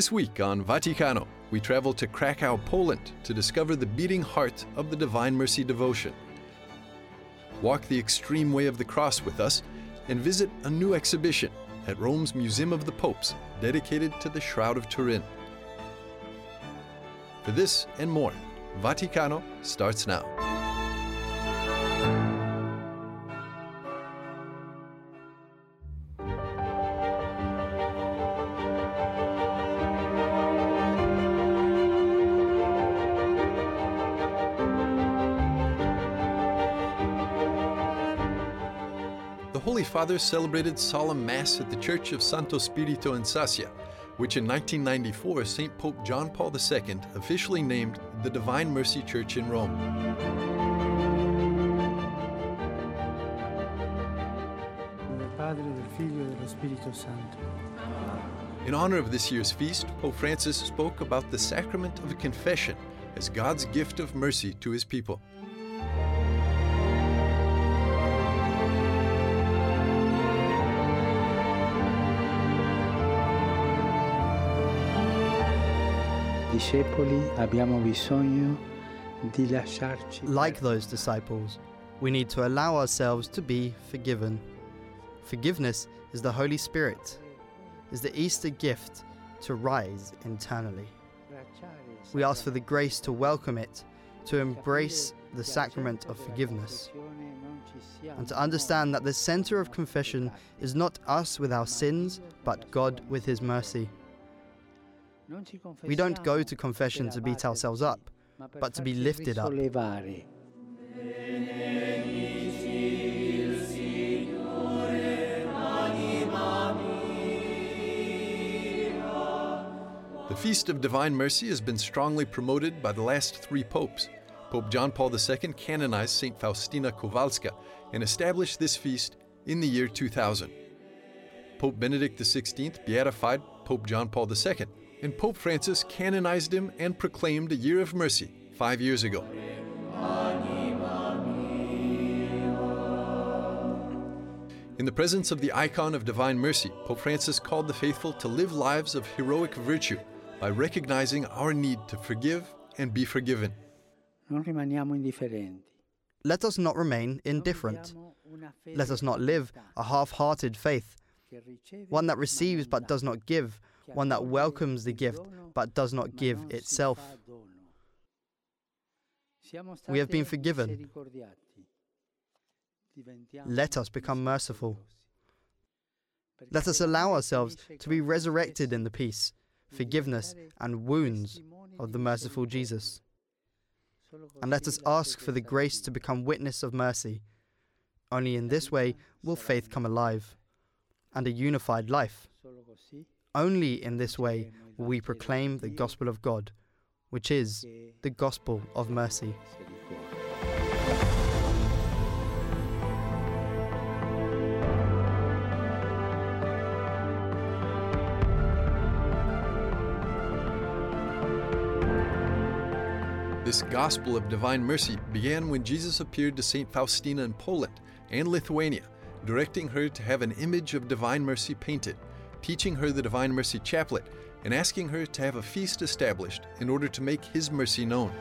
This week on Vaticano, we travel to Krakow, Poland to discover the beating heart of the Divine Mercy devotion. Walk the extreme way of the cross with us and visit a new exhibition at Rome's Museum of the Popes dedicated to the Shroud of Turin. For this and more, Vaticano starts now. The Holy Father celebrated solemn Mass at the Church of Santo Spirito in Sassia, which in 1994 St. Pope John Paul II officially named the Divine Mercy Church in Rome. del Padre, del Figlio dello Spirito Santo. In honor of this year's feast, Pope Francis spoke about the sacrament of confession as God's gift of mercy to his people. Discepoli abbiamo bisogno di lasciarci Like those disciples, we need to allow ourselves to be forgiven. Forgiveness is the Holy Spirit, is the Easter gift to rise internally. We ask for the grace to welcome it, to embrace the sacrament of forgiveness, and to understand that the center of confession is not us with our sins, but God with His mercy. We don't go to confession to beat ourselves up, but to be lifted up. The Feast of Divine Mercy has been strongly promoted by the last three popes. Pope John Paul II canonized St. Faustina Kowalska and established this feast in the year 2000. Pope Benedict XVI beatified Pope John Paul II, and Pope Francis canonized him and proclaimed a year of mercy five years ago. In the presence of the icon of divine mercy, Pope Francis called the faithful to live lives of heroic virtue by recognizing our need to forgive and be forgiven. Non rimaniamo indifferenti. Let us not remain indifferent. Let us not live a half hearted faith, one that receives but does not give, one that welcomes the gift but does not give itself. We have been forgiven. Let us become merciful. Let us allow ourselves to be resurrected in the peace, forgiveness, and wounds of the merciful Jesus. And let us ask for the grace to become witness of mercy. Only in this way will faith come alive and a unified life. Only in this way will we proclaim the gospel of God, which is the gospel of mercy. This gospel of divine mercy began when Jesus appeared to St. Faustina in Poland and Lithuania, directing her to have an image of divine mercy painted, teaching her the divine mercy chaplet, and asking her to have a feast established in order to make his mercy known.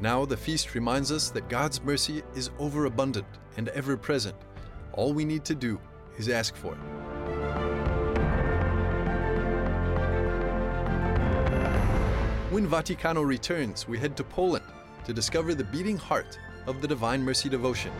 Now, the feast reminds us that God's mercy is overabundant and ever present. All we need to do is ask for it. When Vaticano returns, we head to Poland to discover the beating heart of the Divine Mercy devotion.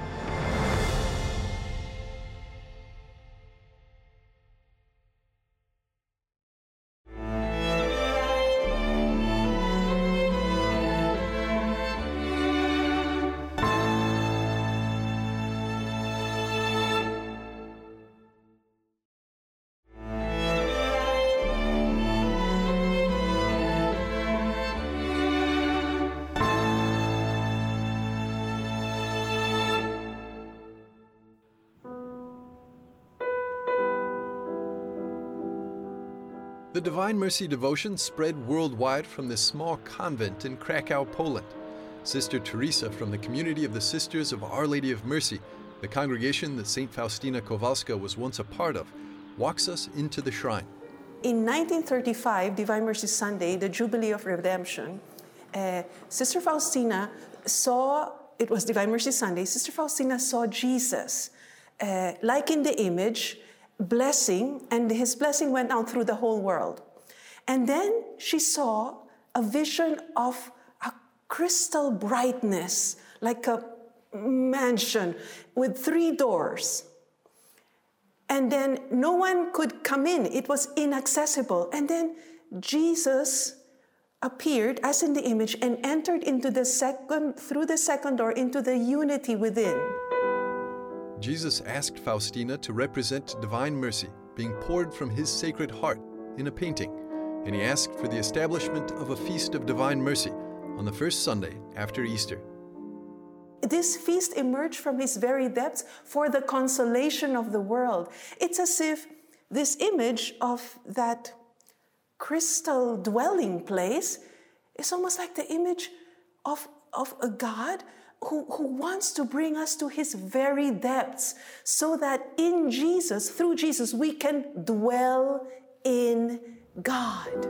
The Divine Mercy devotion spread worldwide from this small convent in Krakow, Poland. Sister Teresa from the community of the Sisters of Our Lady of Mercy, the congregation that St. Faustina Kowalska was once a part of, walks us into the shrine. In 1935, Divine Mercy Sunday, the Jubilee of Redemption, uh, Sister Faustina saw, it was Divine Mercy Sunday, Sister Faustina saw Jesus, uh, like in the image, blessing, and his blessing went out through the whole world. And then she saw a vision of a crystal brightness, like a mansion with three doors. And then no one could come in, it was inaccessible. And then Jesus appeared as in the image and entered into the second through the second door into the unity within. Jesus asked Faustina to represent divine mercy being poured from his sacred heart in a painting, and he asked for the establishment of a feast of divine mercy on the first Sunday after Easter. This feast emerged from his very depths for the consolation of the world. It's as if this image of that crystal dwelling place is almost like the image of, of a God who, who wants to bring us to his very depths so that in Jesus, through Jesus, we can dwell in God.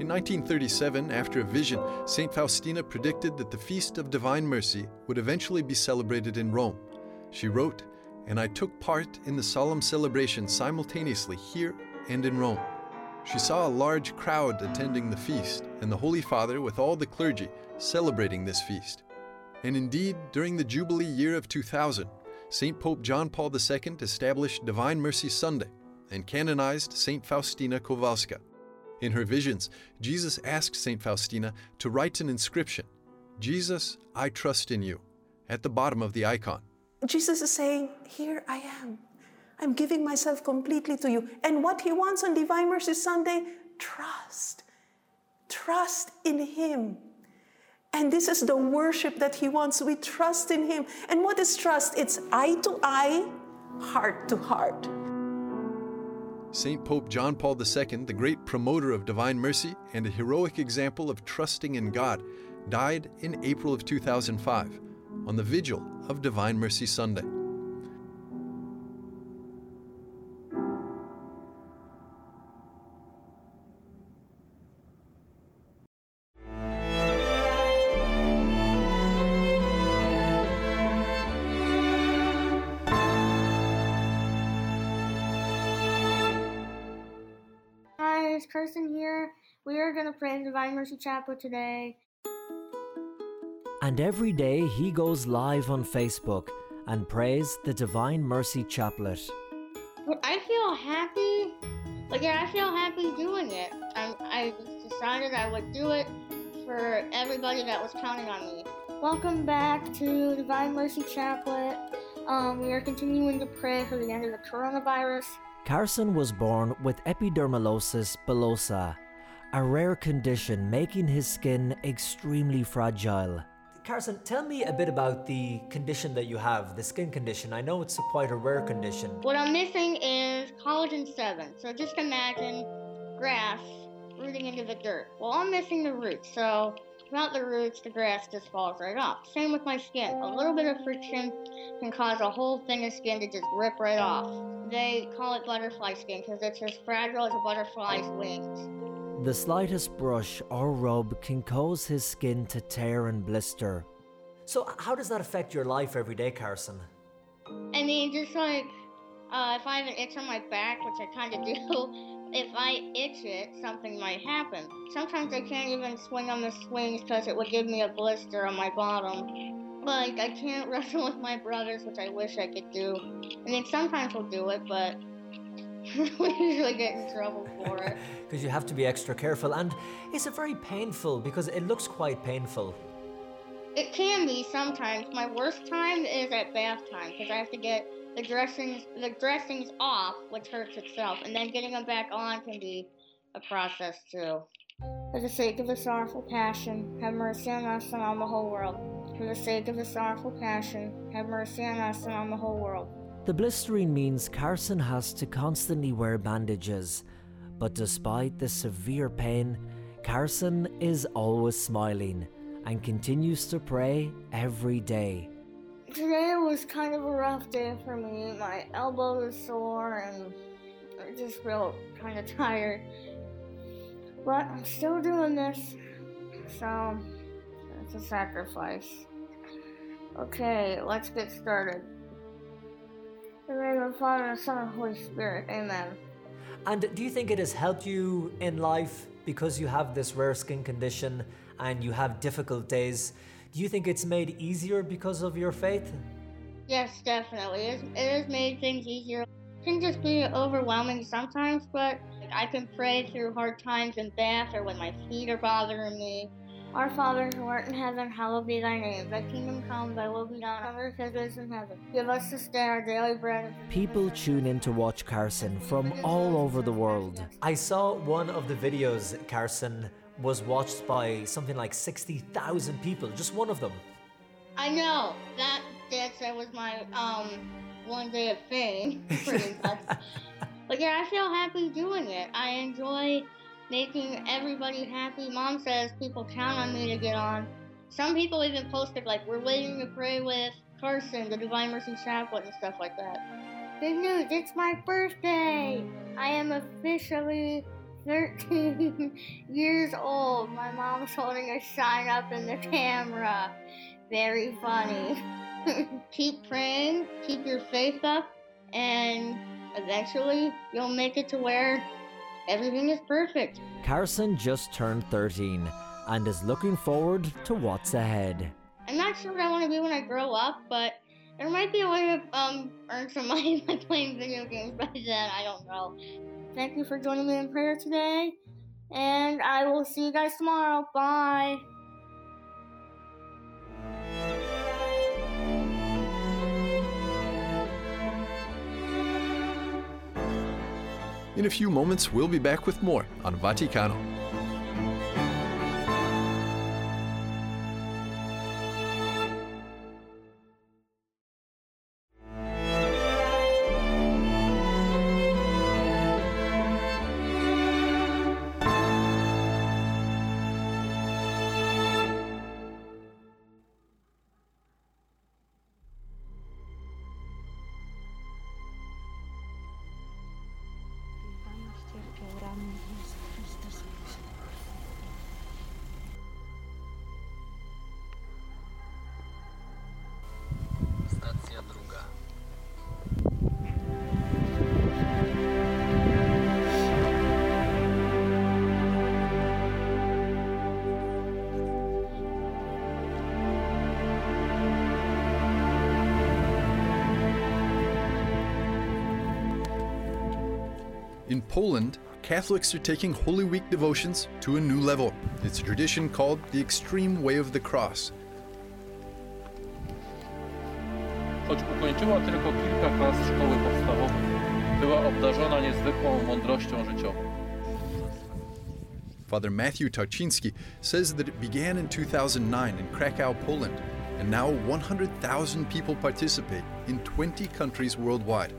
In 1937, after a vision, St. Faustina predicted that the Feast of Divine Mercy would eventually be celebrated in Rome. She wrote, And I took part in the solemn celebration simultaneously here and in Rome. She saw a large crowd attending the feast, and the Holy Father with all the clergy celebrating this feast. And indeed, during the Jubilee year of 2000, St. Pope John Paul II established Divine Mercy Sunday and canonized St. Faustina Kowalska. In her visions, Jesus asked St. Faustina to write an inscription Jesus, I trust in you, at the bottom of the icon. Jesus is saying, Here I am. I'm giving myself completely to you. And what he wants on Divine Mercy Sunday, trust. Trust in him. And this is the worship that he wants. We trust in him. And what is trust? It's eye to eye, heart to heart. St. Pope John Paul II, the great promoter of divine mercy and a heroic example of trusting in God, died in April of 2005 on the vigil of Divine Mercy Sunday. It's Carson here. We are going to pray the Divine Mercy Chaplet today. And every day he goes live on Facebook and prays the Divine Mercy Chaplet. I feel happy. Like, I feel happy doing it. I, I decided I would do it for everybody that was counting on me. Welcome back to Divine Mercy Chaplet. Um, we are continuing to pray for the end of the coronavirus. Carson was born with epidermolysis bullosa, a rare condition making his skin extremely fragile. Carson, tell me a bit about the condition that you have, the skin condition. I know it's a quite a rare condition. What I'm missing is collagen 7. So just imagine grass rooting into the dirt. Well, I'm missing the roots. So without the roots, the grass just falls right off. Same with my skin. A little bit of friction can cause a whole thing of skin to just rip right off. They call it butterfly skin because it's as fragile as a butterfly's wings. The slightest brush or rub can cause his skin to tear and blister. So, how does that affect your life every day, Carson? I mean, just like uh, if I have an itch on my back, which I kind of do, if I itch it, something might happen. Sometimes I can't even swing on the swings because it would give me a blister on my bottom. Like, I can't wrestle with my brothers, which I wish I could do. I mean, sometimes we'll do it, but we usually get in trouble for it. Because you have to be extra careful, and is it very painful? Because it looks quite painful. It can be sometimes. My worst time is at bath time because I have to get the dressings the dressings off, which hurts itself, and then getting them back on can be a process too. For the sake of the sorrowful passion, have mercy on us and on the whole world. For the sake of the sorrowful passion, have mercy on us and on the whole world. The blistering means Carson has to constantly wear bandages, but despite the severe pain, Carson is always smiling and continues to pray every day. Today was kind of a rough day for me. My elbow is sore and I just feel kind of tired. But I'm still doing this, so it's a sacrifice. Okay, let's get started. In the name of the Father, and the Son, and the Holy Spirit. Amen. And do you think it has helped you in life because you have this rare skin condition and you have difficult days? Do you think it's made easier because of your faith? Yes, definitely. It's, it has made things easier. It can just be overwhelming sometimes, but I can pray through hard times in bath or when my feet are bothering me. Our Father who art in heaven, hallowed be thy name. Thy kingdom come, thy will be done on earth as it is in heaven. Give us this day our daily bread. People tune in to watch Carson from all over the world. I saw one of the videos, Carson, was watched by something like 60,000 people, just one of them. I know. That, Dad said, was my um one day of fame, but yeah, I feel happy doing it. I enjoy making everybody happy. Mom says people count on me to get on. Some people even posted like, "We're waiting to pray with Carson, the Divine Mercy Chaplain, and stuff like that." Good news! It's my birthday. I am officially 13 years old. My mom's holding a sign up in the camera. Very funny. keep praying, keep your faith up, and eventually you'll make it to where everything is perfect. Carson just turned 13 and is looking forward to what's ahead. I'm not sure what I want to be when I grow up, but there might be a way to um, earn some money by playing video games by then. I don't know. Thank you for joining me in prayer today, and I will see you guys tomorrow. Bye. In a few moments, we'll be back with more on Vaticano. In Poland, Catholics are taking Holy Week devotions to a new level. It's a tradition called the Extreme Way of the Cross. Choć ukończyła tylko kilka klas szkoły podstawowej, była obdarzona niezwykłą mądrością życiową. Father Matthew Tarczynski says that it began in 2009 in Krakow, Poland, and now 100,000 people participate in 20 countries worldwide.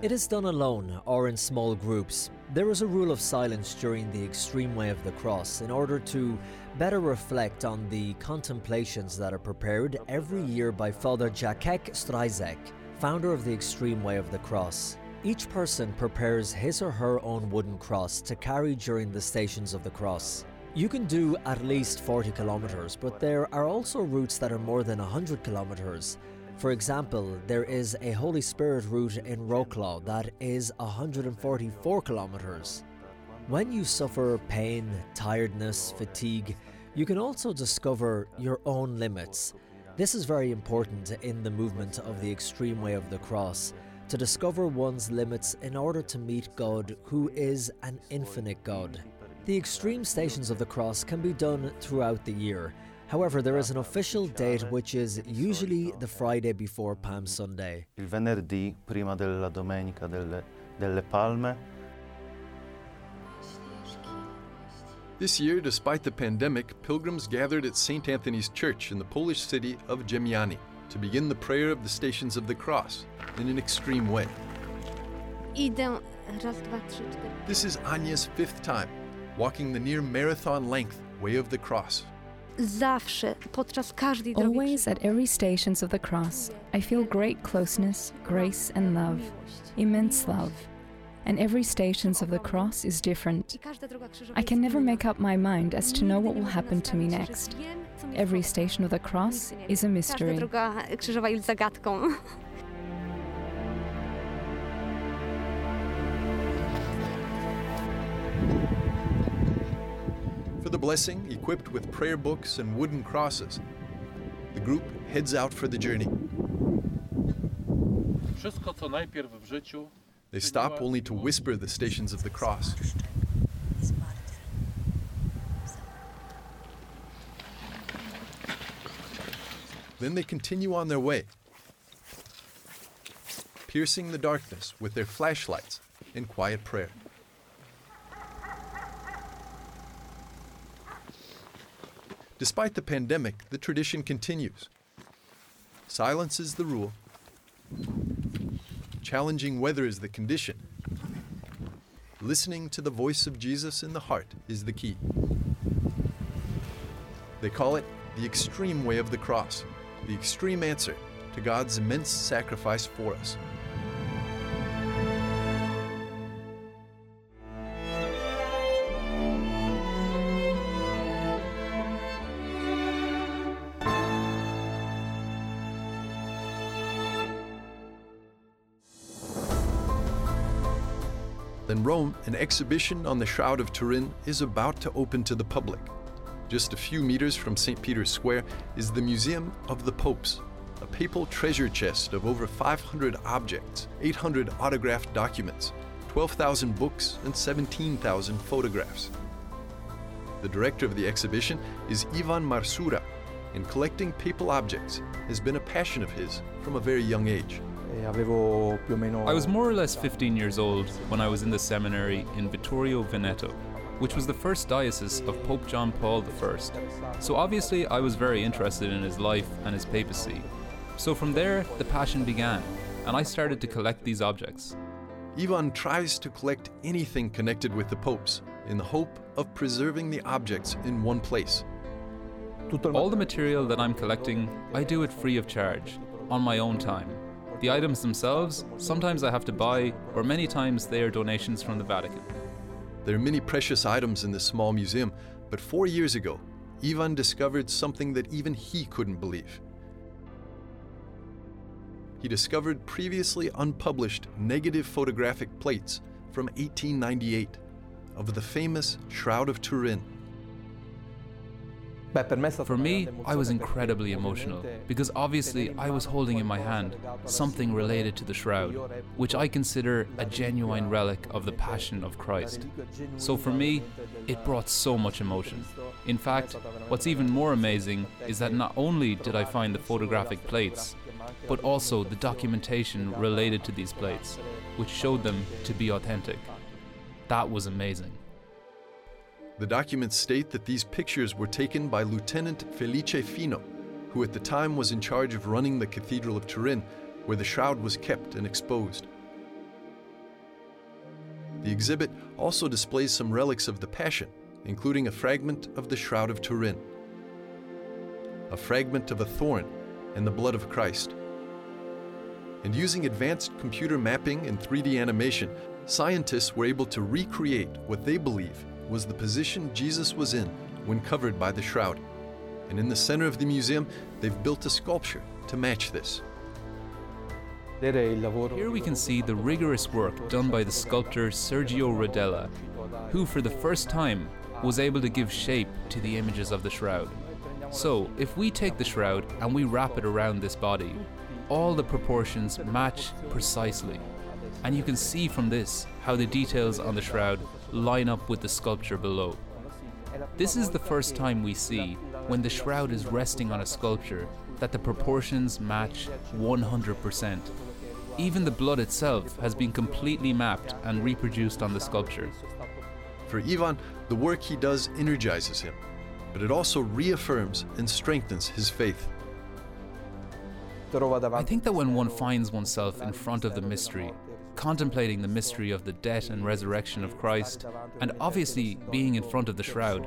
It is done alone or in small groups. There is a rule of silence during the extreme way of the cross in order to better reflect on the contemplations that are prepared every year by Father Jacek Stryczek, founder of the extreme way of the cross. Each person prepares his or her own wooden cross to carry during the stations of the cross. You can do at least 40 kilometers, but there are also routes that are more than 100 kilometers. For example, there is a Holy Spirit route in Wroclaw that is 144 kilometers. When you suffer pain, tiredness, fatigue, you can also discover your own limits. This is very important in the movement of the extreme way of the cross to discover one's limits in order to meet God, who is an infinite God. The extreme stations of the cross can be done throughout the year. However, there is an official date which is usually the Friday before Palm Sunday. il venerdì prima della domenica delle, delle Palme. This year, despite the pandemic, pilgrims gathered at St. Anthony's Church in the Polish city of Jemiani to begin the prayer of the Stations of the Cross in an extreme way. Idę raz, dwa, trzy, cztery. This is Anya's fifth time, walking the near marathon length way of the cross. Zawsze, podczas każdej drogi Always at every stations of the cross, I feel great closeness, grace, and love, immense love. And every stations of the cross is different. I can never make up my mind as to know what will happen to me next. Every station of the cross is a mystery. blessing, equipped with prayer books and wooden crosses, the group heads out for the journey. Wszystko, co najpierw w życiu, They stop only to whisper the stations of the cross. Then they continue on their way, piercing the darkness with their flashlights in quiet prayer. Despite the pandemic, the tradition continues. Silence is the rule, challenging weather is the condition. Listening to the voice of Jesus in the heart is the key. They call it the extreme way of the cross, the extreme answer to God's immense sacrifice for us. In Rome, an exhibition on the Shroud of Turin is about to open to the public. Just a few meters from St. Peter's Square is the Museum of the Popes, a papal treasure chest of over 500 objects, 800 autographed documents, 12,000 books, and 17,000 photographs. The director of the exhibition is Ivan Marsura, and collecting papal objects has been a passion of his from a very young age. I was more or less 15 years old when I was in the seminary in Vittorio Veneto, which was the first diocese of Pope John Paul I. So obviously, I was very interested in his life and his papacy. So from there, the passion began, and I started to collect these objects. Ivan tries to collect anything connected with the popes in the hope of preserving the objects in one place. All the material that I'm collecting, I do it free of charge, on my own time. The items themselves, sometimes I have to buy, or many times they are donations from the Vatican. There are many precious items in this small museum, but four years ago, Ivan discovered something that even he couldn't believe. He discovered previously unpublished negative photographic plates from 1898 of the famous Shroud of Turin. For me, I was incredibly emotional because obviously I was holding in my hand something related to the shroud, which I consider a genuine relic of the Passion of Christ. So for me, it brought so much emotion. In fact, what's even more amazing is that not only did I find the photographic plates, but also the documentation related to these plates, which showed them to be authentic. That was amazing. The documents state that these pictures were taken by Lieutenant Felice Fino, who at the time was in charge of running the Cathedral of Turin, where the shroud was kept and exposed. The exhibit also displays some relics of the Passion, including a fragment of the Shroud of Turin, a fragment of a thorn, and the blood of Christ. And using advanced computer mapping and 3D animation, scientists were able to recreate what they believe was the position Jesus was in when covered by the shroud. And in the center of the museum, they've built a sculpture to match this. Here we can see the rigorous work done by the sculptor Sergio Rodella, who for the first time was able to give shape to the images of the shroud. So, if we take the shroud and we wrap it around this body, all the proportions match precisely. And you can see from this how the details on the shroud line up with the sculpture below. This is the first time we see, when the shroud is resting on a sculpture, that the proportions match 100%. Even the blood itself has been completely mapped and reproduced on the sculpture. For Ivan, the work he does energizes him, but it also reaffirms and strengthens his faith. I think that when one finds oneself in front of the mystery, contemplating the mystery of the death and resurrection of Christ, and obviously being in front of the shroud,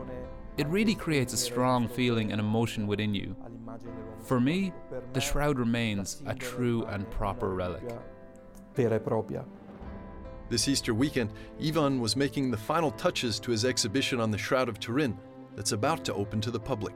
it really creates a strong feeling and emotion within you. For me, the shroud remains a true and proper relic. This Easter weekend, Ivan was making the final touches to his exhibition on the Shroud of Turin that's about to open to the public.